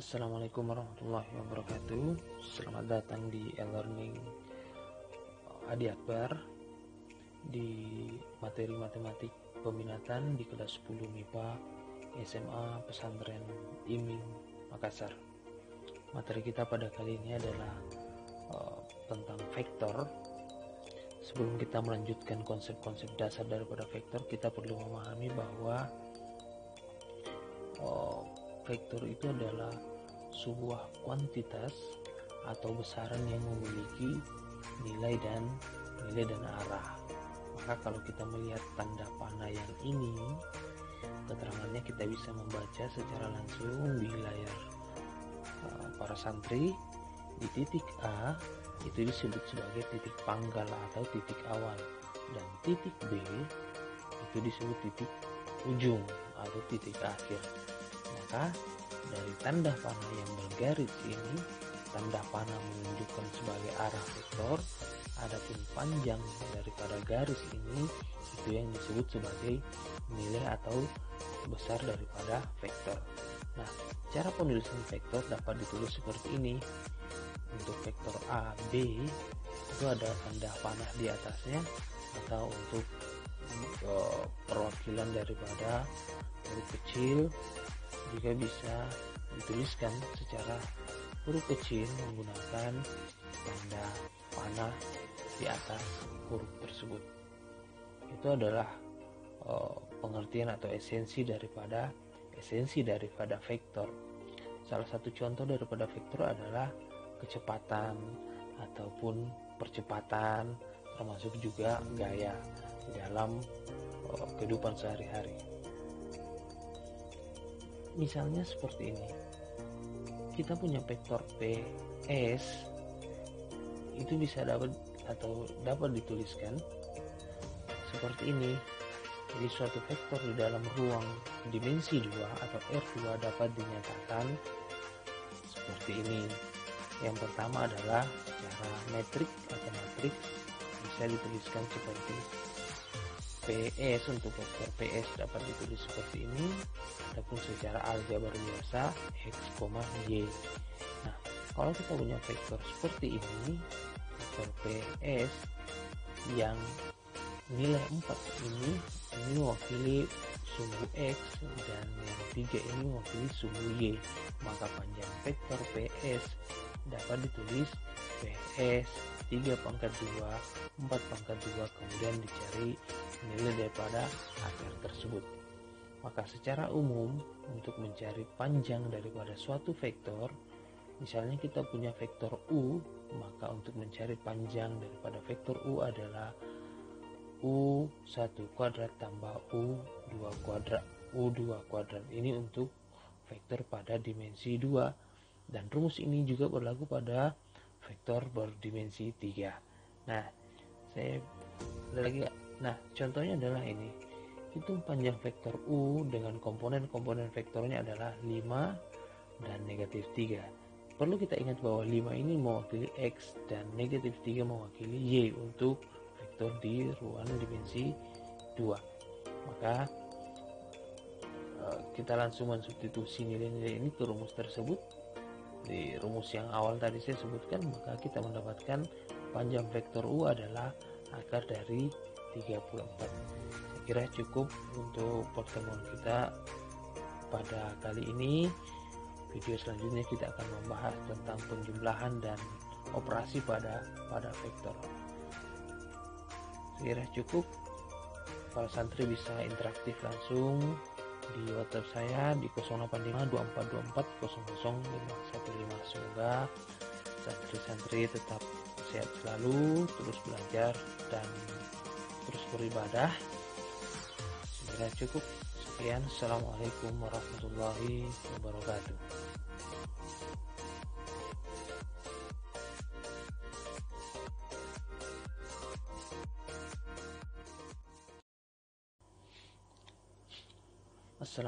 Assalamualaikum warahmatullahi wabarakatuh. Selamat datang di e-learning Adi Akbar Di materi matematik peminatan di kelas 10 MIPA SMA Pesantren Iming Makassar. Materi kita pada kali ini adalah uh, tentang vektor. Sebelum kita melanjutkan konsep-konsep dasar daripada vektor Kita perlu memahami bahwa uh, vektor itu adalah sebuah kuantitas atau besaran yang memiliki nilai dan nilai dan arah. Maka kalau kita melihat tanda panah yang ini, keterangannya kita bisa membaca secara langsung di layar uh, para santri. Di titik A itu disebut sebagai titik panggal atau titik awal. Dan titik B itu disebut titik ujung atau titik akhir maka dari tanda panah yang bergaris ini, tanda panah menunjukkan sebagai arah vektor, adapun panjang daripada garis ini itu yang disebut sebagai nilai atau besar daripada vektor. Nah, cara penulisan vektor dapat ditulis seperti ini. Untuk vektor A, B itu ada tanda panah di atasnya atau untuk uh, perwakilan daripada huruf kecil juga bisa dituliskan secara huruf kecil menggunakan tanda panah di atas huruf tersebut. Itu adalah uh, pengertian atau esensi daripada esensi daripada vektor. Salah satu contoh daripada vektor adalah kecepatan ataupun percepatan termasuk juga gaya dalam uh, kehidupan sehari-hari misalnya seperti ini. Kita punya vektor PS itu bisa dapat atau dapat dituliskan seperti ini. Jadi suatu vektor di dalam ruang dimensi 2 atau R2 dapat dinyatakan seperti ini. Yang pertama adalah secara metrik atau matrik bisa dituliskan seperti PS untuk vektor PS dapat ditulis seperti ini. Ataupun secara aljabar biasa X, Y. Nah kalau kita punya vektor seperti ini vektor PS yang nilai 4 ini ini mewakili sumbu X dan yang tiga ini mewakili sumbu Y. Maka panjang vektor PS dapat ditulis PS 3 pangkat 2 4 pangkat 2 kemudian dicari nilai daripada akar tersebut. Maka secara umum untuk mencari panjang daripada suatu vektor misalnya kita punya vektor U maka untuk mencari panjang daripada vektor U adalah U1 kuadrat tambah U2 kuadrat U2 kuadrat. Ini untuk vektor pada dimensi 2 dan rumus ini juga berlaku pada vektor berdimensi 3 nah saya ada lagi nah contohnya adalah ini. Hitung panjang vektor U dengan komponen-komponen vektornya adalah 5 dan negatif 3 perlu kita ingat bahwa 5 ini mewakili X dan negatif 3 mewakili Y untuk vektor di ruang dimensi 2 maka eh, kita langsung mensubstitusi nilai-nilai ini ke rumus tersebut di rumus yang awal tadi saya sebutkan maka kita mendapatkan panjang vektor U adalah akar dari 34 kira cukup untuk pertemuan kita pada kali ini. Video selanjutnya kita akan membahas tentang penjumlahan dan operasi pada pada vektor. Kira cukup. Para santri bisa interaktif langsung di WhatsApp saya di 085244000515 semoga santri-santri tetap sehat selalu terus belajar dan terus beribadah. Saya cukup. Sekian. Assalamualaikum warahmatullahi wabarakatuh